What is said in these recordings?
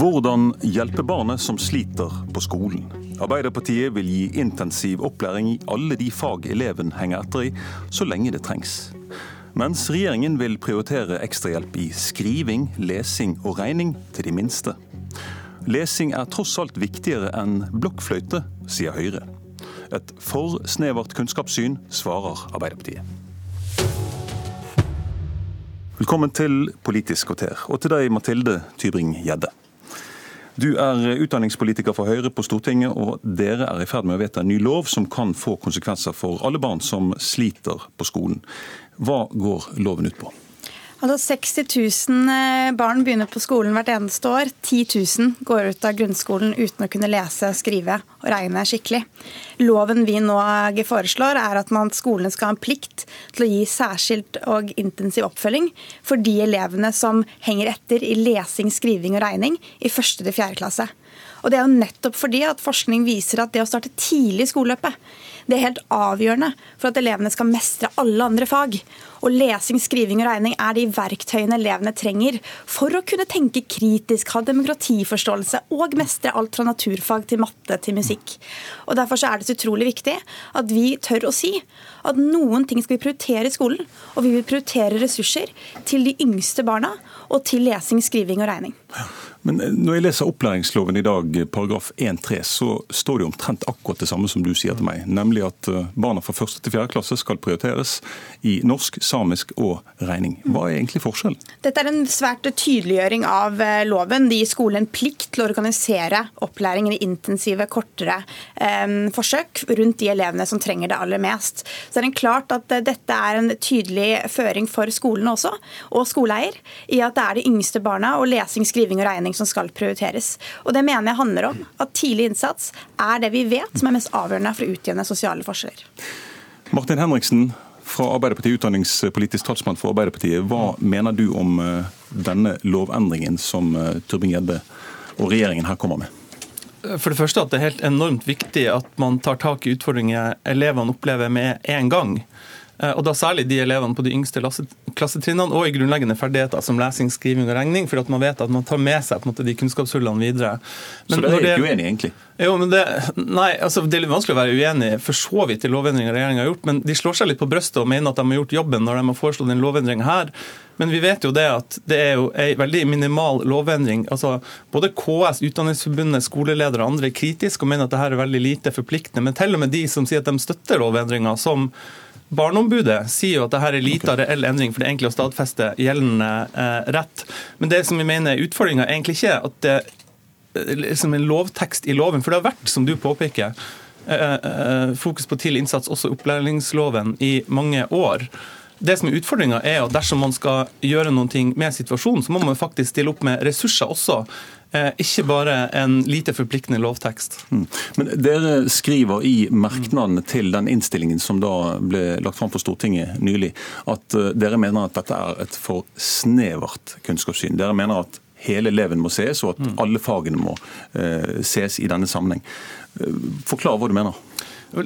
Hvordan hjelpe barnet som sliter på skolen? Arbeiderpartiet vil gi intensiv opplæring i alle de fag eleven henger etter i, så lenge det trengs. Mens regjeringen vil prioritere ekstrahjelp i skriving, lesing og regning til de minste. Lesing er tross alt viktigere enn blokkfløyte, sier Høyre. Et for snevert kunnskapssyn, svarer Arbeiderpartiet. Velkommen til Politisk kvarter, og til deg, Mathilde Tybring-Gjedde. Du er utdanningspolitiker for Høyre på Stortinget, og dere er i ferd med å vedta en ny lov som kan få konsekvenser for alle barn som sliter på skolen. Hva går loven ut på? Altså 60 000 eh, barn begynner på skolen hvert eneste år. 10 000 går ut av grunnskolen uten å kunne lese, skrive og regne skikkelig. Loven vi nå foreslår, er at man, skolene skal ha en plikt til å gi særskilt og intensiv oppfølging for de elevene som henger etter i lesing, skriving og regning i første til fjerde klasse. Og det er jo nettopp fordi at forskning viser at det å starte tidlig i skoleløpet det er helt avgjørende for at elevene skal mestre alle andre fag. Og lesing, skriving og regning er de verktøyene elevene trenger for å kunne tenke kritisk, ha demokratiforståelse og mestre alt fra naturfag til matte til musikk. Og Derfor er det så utrolig viktig at vi tør å si at noen ting skal vi prioritere i skolen. Og vi vil prioritere ressurser til de yngste barna og til lesing, skriving og regning. Men eh, når jeg leser opplæringsloven i dag, paragraf 1-3, så står det omtrent akkurat det samme som du sier til meg. Nemlig at eh, barna fra første til fjerde klasse skal prioriteres i norsk, samisk og regning. Hva er egentlig forskjellen? Dette er en svært tydeliggjøring av eh, loven. Det gir skolen en plikt til å organisere opplæringen i intensive, kortere eh, forsøk rundt de elevene som trenger det aller mest. Så er det klart at dette er en tydelig føring for skolene også, og skoleeier, i at det er de yngste barna og lesing, skriving og regning som skal prioriteres. Og Det mener jeg handler om at tidlig innsats er det vi vet som er mest avgjørende for å utjevne sosiale forskjeller. Martin Henriksen, fra Arbeiderpartiet, utdanningspolitisk talsmann for Arbeiderpartiet. Hva mener du om eh, denne lovendringen som eh, Turbin-Gjedde og regjeringen her kommer med? For det første at det er helt enormt viktig at man tar tak i utfordringer elevene opplever med en gang. Eh, og da særlig de elevene på de yngste klassetrinnene og i grunnleggende ferdigheter som lesing, skriving og regning, for at man vet at man tar med seg måte, de kunnskapshullene videre. Men så det er ikke uenig, egentlig? Jo, men det, nei, altså, det er litt vanskelig å være uenig for så vidt i lovendringer regjeringa har gjort, men de slår seg litt på brystet og mener at de har gjort jobben når de har foreslått en lovendring her. Men vi vet jo det at det er jo en veldig minimal lovendring. Altså, både KS, Utdanningsforbundet, skoleledere og andre er kritiske og mener at dette er veldig lite forpliktende. Men til og med de som sier at de støtter lovendringa, som Barneombudet sier jo at dette er lite okay. reell endring, for det er egentlig å stadfeste gjeldende eh, rett. Men det som vi mener er utfordringa, er egentlig ikke at det er liksom en lovtekst i loven. For det har vært, som du påpeker, eh, eh, fokus på tidlig innsats også i opplæringsloven i mange år. Det som er Utfordringa er at dersom man skal gjøre noe med situasjonen, så må man faktisk stille opp med ressurser også. Eh, ikke bare en lite forpliktende lovtekst. Mm. Men Dere skriver i merknadene til den innstillingen som da ble lagt fram for Stortinget nylig, at eh, dere mener at dette er et for snevert kunnskapssyn. Dere mener at hele eleven må ses, og at mm. alle fagene må uh, ses i denne sammenheng. Forklar hva du mener.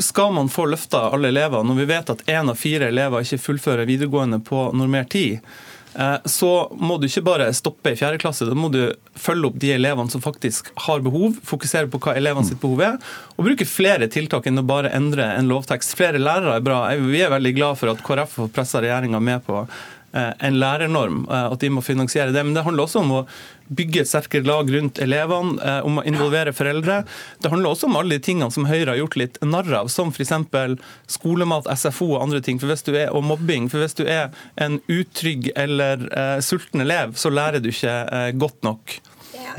Skal man få løfta alle elever, når vi vet at én av fire elever ikke fullfører videregående på normert tid, Eh, så må du ikke bare stoppe i fjerde klasse, da må du følge opp de elevene som faktisk har behov, fokusere på hva elevene sitt behov er, og bruke flere tiltak enn å bare endre en lovtekst. Flere lærere er bra. Vi er veldig glad for at KrF har pressa regjeringa med på Eh, en lærernorm, eh, at de må finansiere det. Men det handler også om å bygge et sterkere lag rundt elevene, eh, om å involvere foreldre. Det handler også om alle de tingene som Høyre har gjort litt narr av, som f.eks. skolemat, SFO og andre ting, for hvis du er, og mobbing. For hvis du er en utrygg eller uh, sulten elev, så lærer du ikke uh, godt nok.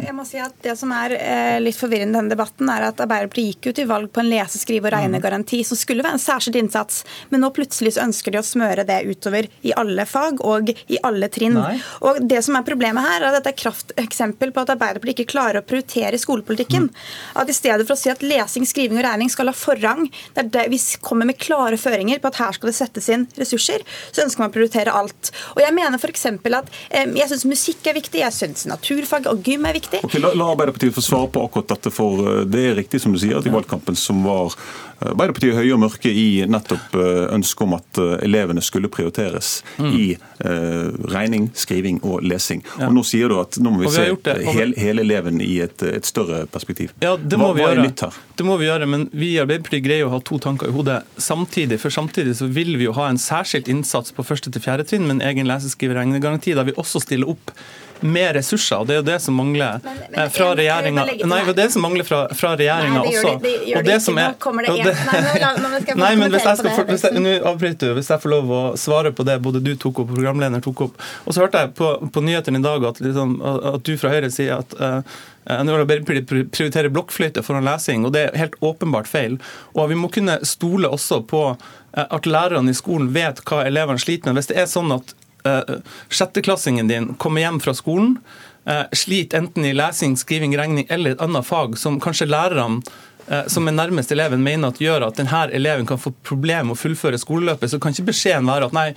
Jeg må si at Det som er eh, litt forvirrende i denne debatten, er at Arbeiderpartiet gikk jo til valg på en lese-, skrive- og regnegaranti som skulle være en særskilt innsats, men nå plutselig så ønsker de å smøre det utover i alle fag og i alle trinn. Nei. Og Det som er problemet her, er at dette er krafteksempel på at Arbeiderpartiet ikke klarer å prioritere skolepolitikken. Mm. At I stedet for å si at lesing, skriving og regning skal ha forrang, det er det vi kommer med klare føringer på at her skal det settes inn ressurser, så ønsker man å prioritere alt. Og Jeg mener f.eks. at eh, jeg syns musikk er viktig, jeg syns naturfag og gym er viktig viktig. Okay, la, la Arbeiderpartiet få svare på akkurat dette, for eh, det er riktig som du sier at i valgkampen som var Arbeiderpartiet høye og mørke i nettopp ønsket om at elevene skulle prioriteres mm. i uh, regning, skriving og lesing. Ja. Og Nå sier du at nå må vi se hele, hele eleven i et, et, større perspektiv. Ja, det må hva, vi gjøre. nytt her? Det må vi gjøre, men vi i Arbeiderpartiet greier å ha to tanker i hodet samtidig. For samtidig så vil vi jo ha en særskilt innsats på første til fjerde trinn med en egen leseskriveregnegaranti, der vi også stiller opp mer ressurser. og Det er jo det som mangler men, men, eh, fra regjeringa. Nei, det er det som mangler fra, fra regjeringa også. Det, det, og det som er, Nei, men hvis jeg skal hvis jeg, Nå avbryter du. Hvis jeg får lov å svare på det både du tok opp og programleder tok opp. Og så hørte jeg på, på nyhetene i dag at, liksom, at, du fra Høyre sier at uh, Arbeiderpartiet prioriterer blokkfløyte foran lesing, og det er helt åpenbart feil. Og Vi må kunne stole også på at lærerne i skolen vet hva elevene sliter med. Hvis det er sånn at uh, sjetteklassingen din kommer hjem fra skolen, uh, sliter enten i lesing, skriving, regning eller et annet fag som kanskje lærerne uh, som er nærmest eleven mener at gjør at denne eleven kan få problemer med å fullføre skoleløpet, så kan ikke beskjeden være at nei,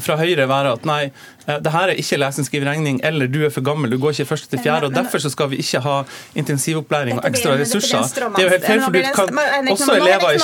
fra Høyre være at nei, eh, det her er ikke lesing, skrive, regning, eller du er for gammel, du går ikke første til fjerde. og Derfor så skal vi ikke ha intensivopplæring og ekstra ressurser. Det er jo helt feil, for du kan også elever i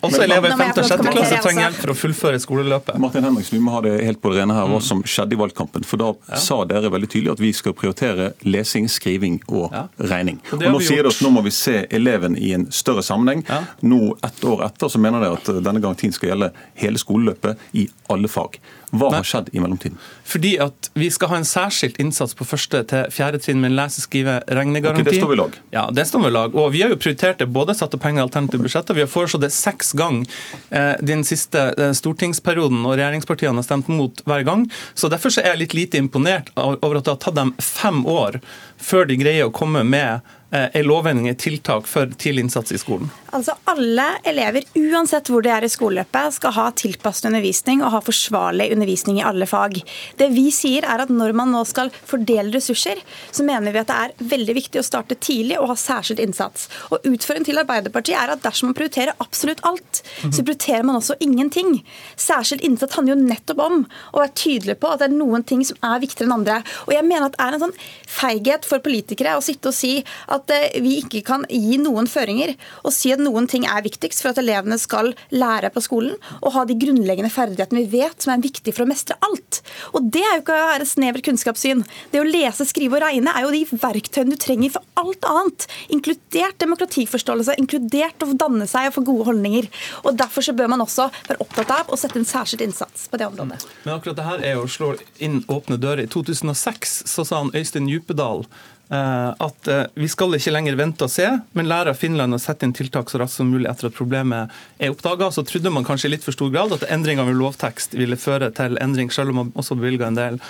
også elever i femte og sjette klasse trenger hjelp for å fullføre skoleløpet. Martin Henriksen, vi må ha det helt på det rene her, hva mm. som skjedde i valgkampen. For da ja. sa dere veldig tydelig at vi skal prioritere lesing, skriving og ja. regning. Og, og nå sier dere at nå må vi se eleven i en større sammenheng. Ja. Nå, ett år etter, så mener dere at denne garantien skal gjelde hele skoleløpet i alle fag. Hva har skjedd i mellomtiden? Fordi at vi skal ha en særskilt innsats på første til fjerde trinn med en lese-, skrive-, regnegaranti. Okay, det står vi lag. Ja, det står vi lag. Og vi har jo prioritert det, både satt av penger i alternative budsjetter. Vi har foreslått det seks ganger eh, den siste eh, stortingsperioden, og regjeringspartiene har stemt mot hver gang. Så derfor så er jeg litt lite imponert over at det har tatt dem fem år før de greier å komme med Eh, er lovendring et tiltak for tidlig innsats i skolen? Altså Alle elever, uansett hvor de er i skoleløpet, skal ha tilpasset undervisning og ha forsvarlig undervisning i alle fag. Det vi sier er at Når man nå skal fordele ressurser, så mener vi at det er veldig viktig å starte tidlig og ha særskilt innsats. Og Utføringen til Arbeiderpartiet er at dersom man prioriterer absolutt alt, så prioriterer man også ingenting. Særskilt innsats handler jo nettopp om å være tydelig på at det er noen ting som er viktigere enn andre. Og jeg mener at det er en sånn feighet for politikere å sitte og si at eh, vi ikke kan gi noen føringer og si at noen ting er viktigst for at elevene skal lære på skolen og ha de grunnleggende ferdighetene vi vet som er viktig for å mestre alt. Og Det er jo ikke å være snevert kunnskapssyn. Det å lese, skrive og regne er jo de verktøyene du trenger for alt annet, inkludert demokratiforståelse, inkludert å danne seg og få gode holdninger. Og Derfor så bør man også være opptatt av å sette en særskilt innsats på det området. Men akkurat det her er jo å slå inn åpne dører. I 2006 så sa han Øystein Djupedal at eh, vi skal ikke lenger vente og se, men lære av Finland å sette inn tiltak så raskt som mulig etter at problemet er oppdaga. Så trodde man kanskje i litt for stor grad at endringer ved lovtekst ville føre til endring, selv om man også bevilga en del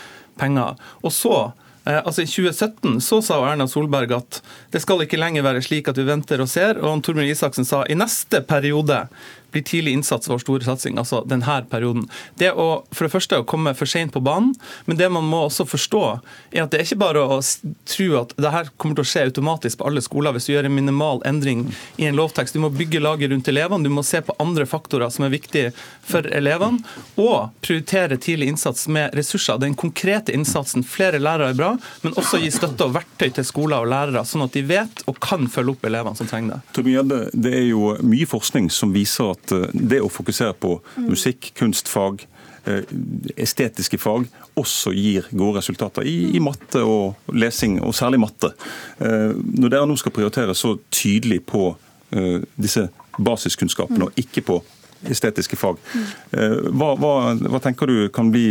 penger. Og så eh, Altså I 2017 så sa Erna Solberg at det skal ikke lenger være slik at vi venter og ser. Og Torbjørn Isaksen sa i neste periode blir tidlig innsats vår store satsing, altså denne perioden. Det å for det første å komme for sent på banen, men det man må også forstå, er at det er ikke bare å tro at det her kommer til å skje automatisk på alle skoler hvis du gjør en minimal endring i en lovtekst. Du må bygge laget rundt elevene, du må se på andre faktorer som er viktige for elevene, og prioritere tidlig innsats med ressurser. Den konkrete innsatsen, flere lærere er bra, men også gi støtte og verktøy til skoler og lærere, sånn at de vet og kan følge opp elevene som trenger det. Det er jo mye forskning som viser at at eh, det å fokusere på musikk, kunstfag, eh, estetiske fag også gir gode resultater i, i, matte og lesing, og særlig matte. Eh, når dere nå skal prioritere så tydelig på disse basiskunnskapene, og ikke på estetiske fag, hva, hva, hva tenker du kan bli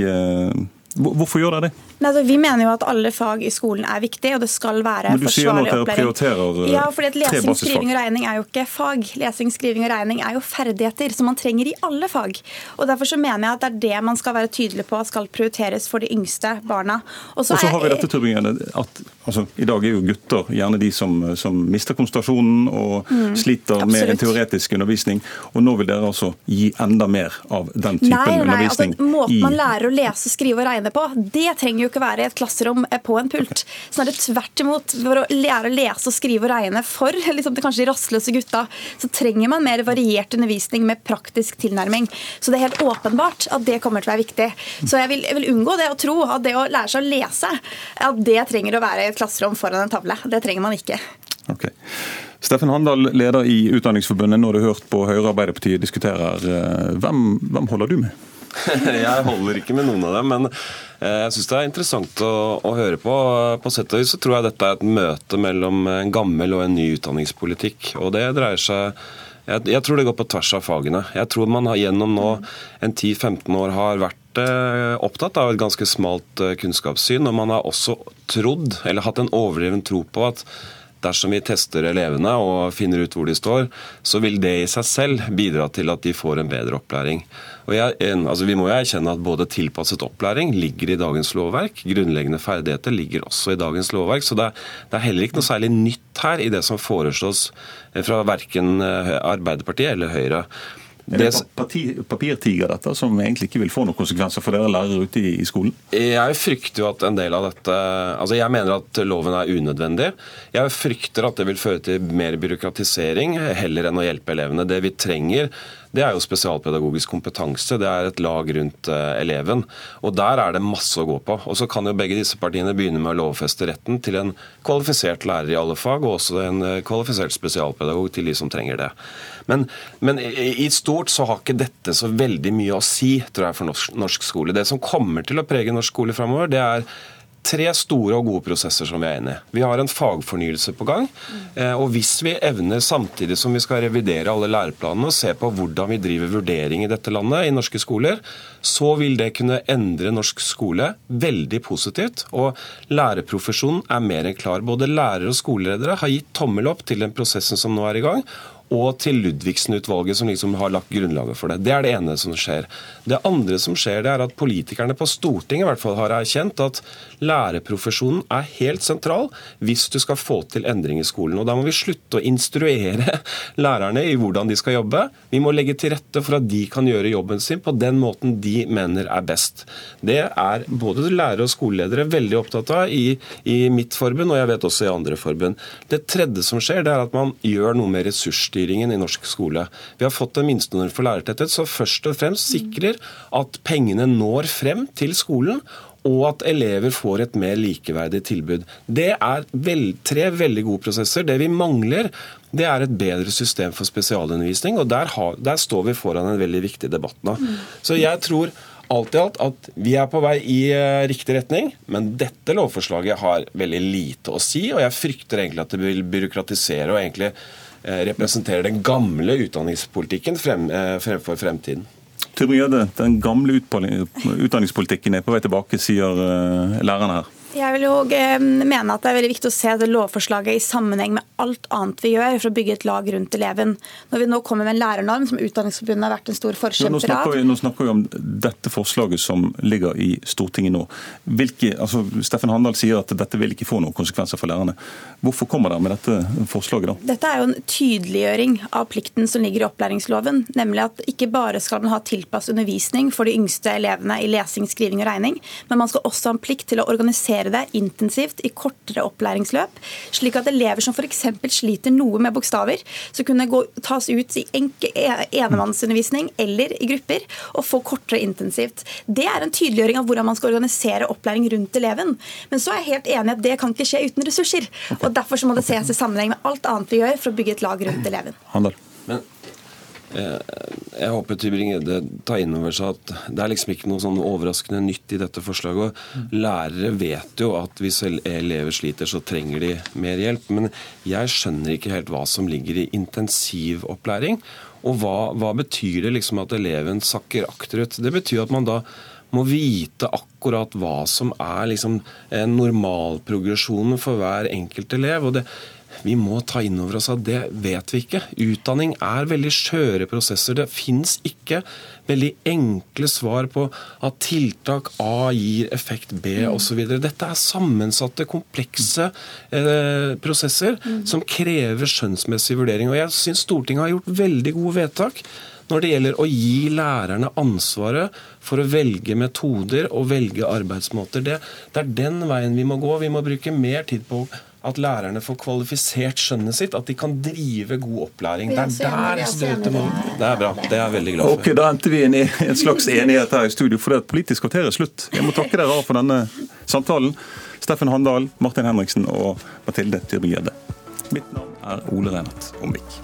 Hvorfor gjør dere det? Altså, vi mener jo at alle fag i skolen er viktig, og det skal være forsvarlig opplæring. Men du sier nå at dere prioriterer eh, ja, fordi at Lesing, skriving og regning er jo ikke fag. Lesing, skriving og regning er jo ferdigheter som man trenger i alle fag. Og Derfor så mener jeg at det er det man skal være tydelig på skal prioriteres for de yngste barna. Og så har vi dette, Turbingen, at altså, I dag er jo gutter gjerne de som, som mister konsentrasjonen og mm, sliter absolutt. med en teoretisk undervisning. Og nå vil dere altså gi enda mer av den typen nei, nei, undervisning. Altså, måten man lærer å lese, skrive og regne regne på. Det trenger jo ikke være i et klasserom på en pult. Snarere tvert imot. For å lære å lese og skrive og regne for liksom, kanskje de rastløse gutta, så trenger man mer variert undervisning med praktisk tilnærming. Så det er helt åpenbart at det kommer til å være viktig. Så jeg vil, jeg vil unngå det å tro at det å lære seg å lese, at det trenger å være i et klasserom foran en tavle. Det trenger man ikke. Okay. Steffen Handal, leder i Utdanningsforbundet. Nå har du hørt på Høyre og Arbeiderpartiet diskuterer. Eh, hvem, hvem holder du med? jeg holder ikke med noen av dem, men eh, jeg syns det er interessant å, å, høre på. På sett og vis så tror jeg dette er et møte mellom en gammel og en ny utdanningspolitikk. Og det dreier seg jeg, jeg tror det går på tvers av fagene. Jeg tror man har gjennom nå en 10-15 år har vært eh, opptatt av et ganske smalt kunnskapssyn, og man har også trodd, eller hatt en overdreven tro på at dersom vi tester elevene og finner ut hvor de står, så vil det i seg selv bidra til at de får en bedre opplæring. Jeg, altså vi må jo erkjenne at både tilpasset opplæring ligger i dagens lovverk, grunnleggende ferdigheter ligger også i dagens lovverk. Så det er, det er heller ikke noe særlig nytt her i det som foreslås fra verken eh, Arbeiderpartiet eller Høyre. Er det papirtiger, dette, som egentlig ikke vil få noen konsekvenser for dere lærere ute i, skolen? Jeg frykter jo at en del av dette Altså, jeg mener at loven er unødvendig. Jeg frykter at det vil føre til mer byråkratisering heller enn å hjelpe elevene. Det vi trenger, det er jo spesialpedagogisk kompetanse. Det er et lag rundt uh, eleven. Og der er det masse å gå på. Og så kan jo begge disse partiene begynne med å lovfeste retten til en kvalifisert lærer i alle fag, og også en uh, kvalifisert spesialpedagog til de som trenger det. Men, men i stort så har ikke dette så veldig mye å si, tror jeg, for norsk, norsk skole. Det som kommer til å prege norsk skole framover, det er tre store og gode prosesser som vi er inne i. Vi har en fagfornyelse på gang. Eh, og hvis vi evner, samtidig som vi skal revidere alle læreplanene og se på hvordan vi driver vurdering i dette landet, i norske skoler, så vil det kunne endre norsk skole veldig positivt. Og lærerprofesjonen er mer enn klar. Både lærere og skoleledere har gitt tommel opp til den prosessen som nå er i gang og til Ludvigsen-utvalget, som liksom har lagt grunnlaget for det. Det er det ene som skjer. Det andre som skjer, det er at politikerne på Stortinget i hvert fall har erkjent at lærerprofesjonen er helt sentral hvis du skal få til endring i skolen. Og Da må vi slutte å instruere lærerne i hvordan de skal jobbe. Vi må legge til rette for at de kan gjøre jobben sin på den måten de mener er best. Det er både lærere og skoleledere veldig opptatt av i, i mitt forbund, og jeg vet også i andre forbund. Det tredje som skjer, det er at man gjør noe med ressursstyring målstyringen i norsk skole. Vi har fått en minstenorm for lærertetthet som først og fremst sikrer at pengene når frem til skolen, og at elever får et mer likeverdig tilbud. Det er vel, tre veldig gode prosesser. Det vi mangler, det er et bedre system for spesialundervisning, og der, har, der står vi foran en veldig viktig debatt nå. Så jeg tror alt i alt at vi er på vei i uh, riktig retning, men dette lovforslaget har veldig lite å si, og jeg frykter egentlig at det vil byråkratisere og egentlig representere den gamle utdanningspolitikken frem, eh, fremfor fremtiden. Tybring-Gjedde, den gamle utdanningspolitikken er på vei tilbake, sier eh, lærerne her. Jeg vil jo eh, mene at det er veldig viktig å se det lovforslaget i sammenheng med alt annet vi gjør for å bygge et lag rundt eleven. Når vi nå kommer med en lærernorm, som Utdanningsforbundet har vært en stor forkjemper av. Nå, nå snakker vi om dette forslaget som ligger i Stortinget nå. Hvilke, altså, Steffen Handal sier at dette vil ikke få noen konsekvenser for lærerne. Hvorfor kommer dere med dette forslaget da? Dette er jo en tydeliggjøring av plikten som ligger i opplæringsloven. Nemlig at ikke bare skal man ha tilpasset undervisning for de yngste elevene i lesing, skriving og regning, men man skal også ha en plikt til å organisere organisere det intensivt i kortere opplæringsløp, slik at elever som f.eks. sliter noe med bokstaver, så kunne gå, tas ut i e, enemannsundervisning eller i grupper og få kortere intensivt. Det er en tydeliggjøring av hvordan man skal organisere opplæring rundt eleven. Men så er jeg helt enig at det kan ikke skje uten ressurser. og Derfor må det ses i sammenheng med alt annet vi gjør for å bygge et lag rundt eleven. Handel. Men jeg håper Tybring-Gjedde tar inn over seg at det er liksom ikke noe sånn overraskende nytt i dette forslaget. Lærere vet jo at hvis elever sliter, så trenger de mer hjelp. Men jeg skjønner ikke helt hva som ligger i intensivopplæring. Og hva, hva betyr det liksom at eleven sakker akterut? Det betyr at man da må vite akkurat hva som er liksom normalprogresjonen for hver enkelt elev. og det vi må ta inn over oss at det vet vi ikke. Utdanning er veldig skjøre prosesser. Det fins ikke veldig enkle svar på at tiltak A gir effekt B mm. osv. Dette er sammensatte, komplekse eh, prosesser mm. som krever skjønnsmessig vurdering. Og jeg syns Stortinget har gjort veldig gode vedtak når det gjelder å gi lærerne ansvaret for å velge metoder og velge arbeidsmåter. Det, det er den veien vi må gå. Vi må bruke mer tid på at lærerne får kvalifisert skjønnet sitt, at de kan drive god opplæring. Det er der støtet må Det er bra. Det er jeg veldig glad for. Ok, Da endte vi inn i en slags enighet her i studio, for det er Politisk kvarter er slutt. Jeg må takke dere av for denne samtalen. Steffen Handal, Martin Henriksen og Mathilde Tybring-Gjedde. Mitt navn er Ole Reinert Omvik.